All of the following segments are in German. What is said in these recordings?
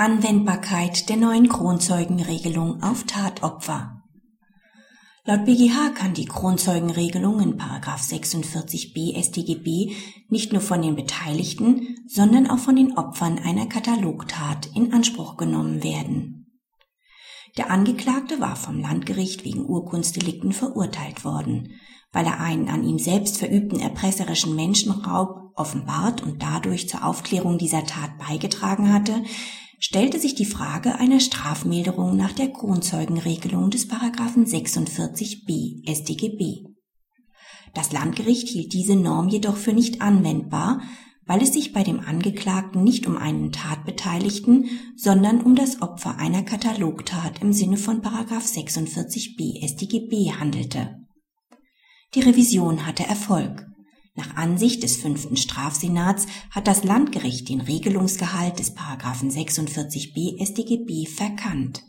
Anwendbarkeit der neuen Kronzeugenregelung auf Tatopfer. Laut BGH kann die Kronzeugenregelung in 46b StGB nicht nur von den Beteiligten, sondern auch von den Opfern einer Katalogtat in Anspruch genommen werden. Der Angeklagte war vom Landgericht wegen Urkunstdelikten verurteilt worden, weil er einen an ihm selbst verübten erpresserischen Menschenraub offenbart und dadurch zur Aufklärung dieser Tat beigetragen hatte, stellte sich die Frage einer Strafmilderung nach der Kronzeugenregelung des Paragraphen 46b StGB. Das Landgericht hielt diese Norm jedoch für nicht anwendbar, weil es sich bei dem Angeklagten nicht um einen Tatbeteiligten, sondern um das Opfer einer Katalogtat im Sinne von Paragraph 46b StGB handelte. Die Revision hatte Erfolg. Nach Ansicht des fünften Strafsenats hat das Landgericht den Regelungsgehalt des Paragraphen 46b StGB verkannt.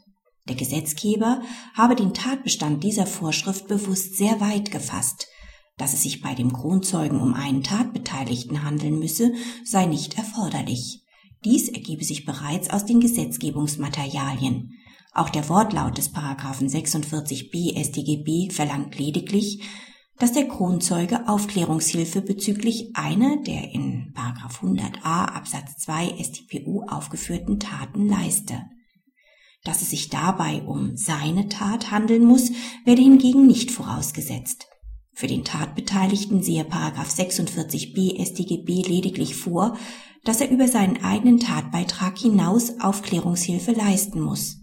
Der Gesetzgeber habe den Tatbestand dieser Vorschrift bewusst sehr weit gefasst. Dass es sich bei dem Kronzeugen um einen Tatbeteiligten handeln müsse, sei nicht erforderlich. Dies ergebe sich bereits aus den Gesetzgebungsmaterialien. Auch der Wortlaut des Paragraphen 46b StGB verlangt lediglich, dass der Kronzeuge Aufklärungshilfe bezüglich einer der in 100a Absatz 2 StPU aufgeführten Taten leiste. Dass es sich dabei um seine Tat handeln muss, werde hingegen nicht vorausgesetzt. Für den Tatbeteiligten sehe 46b StGB lediglich vor, dass er über seinen eigenen Tatbeitrag hinaus Aufklärungshilfe leisten muss.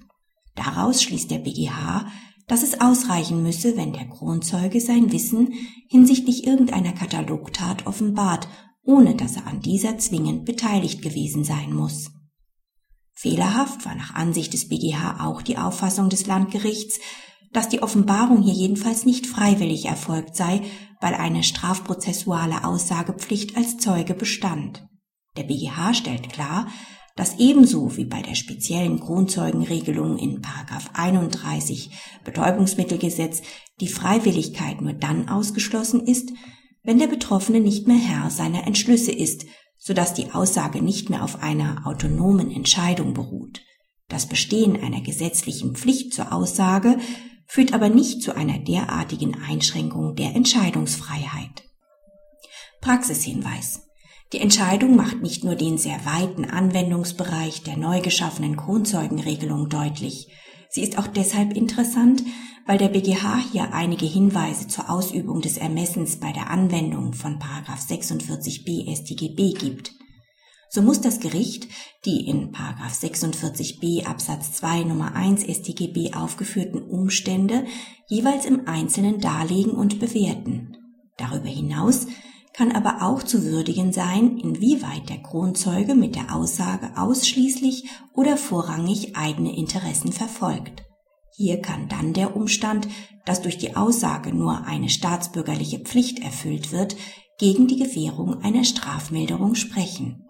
Daraus schließt der BGH, dass es ausreichen müsse, wenn der Kronzeuge sein Wissen hinsichtlich irgendeiner Katalogtat offenbart, ohne dass er an dieser zwingend beteiligt gewesen sein muss. Fehlerhaft war nach Ansicht des BGH auch die Auffassung des Landgerichts, dass die Offenbarung hier jedenfalls nicht freiwillig erfolgt sei, weil eine strafprozessuale Aussagepflicht als Zeuge bestand. Der BGH stellt klar, dass ebenso wie bei der speziellen Kronzeugenregelung in 31 Betäubungsmittelgesetz die Freiwilligkeit nur dann ausgeschlossen ist, wenn der Betroffene nicht mehr Herr seiner Entschlüsse ist, sodass die Aussage nicht mehr auf einer autonomen Entscheidung beruht. Das Bestehen einer gesetzlichen Pflicht zur Aussage führt aber nicht zu einer derartigen Einschränkung der Entscheidungsfreiheit. Praxishinweis die Entscheidung macht nicht nur den sehr weiten Anwendungsbereich der neu geschaffenen Kronzeugenregelung deutlich, sie ist auch deshalb interessant, weil der BGH hier einige Hinweise zur Ausübung des Ermessens bei der Anwendung von 46b StGB gibt. So muss das Gericht die in 46b Absatz 2 Nummer 1 StGB aufgeführten Umstände jeweils im Einzelnen darlegen und bewerten. Darüber hinaus kann aber auch zu würdigen sein, inwieweit der Kronzeuge mit der Aussage ausschließlich oder vorrangig eigene Interessen verfolgt. Hier kann dann der Umstand, dass durch die Aussage nur eine staatsbürgerliche Pflicht erfüllt wird, gegen die Gewährung einer Strafmilderung sprechen.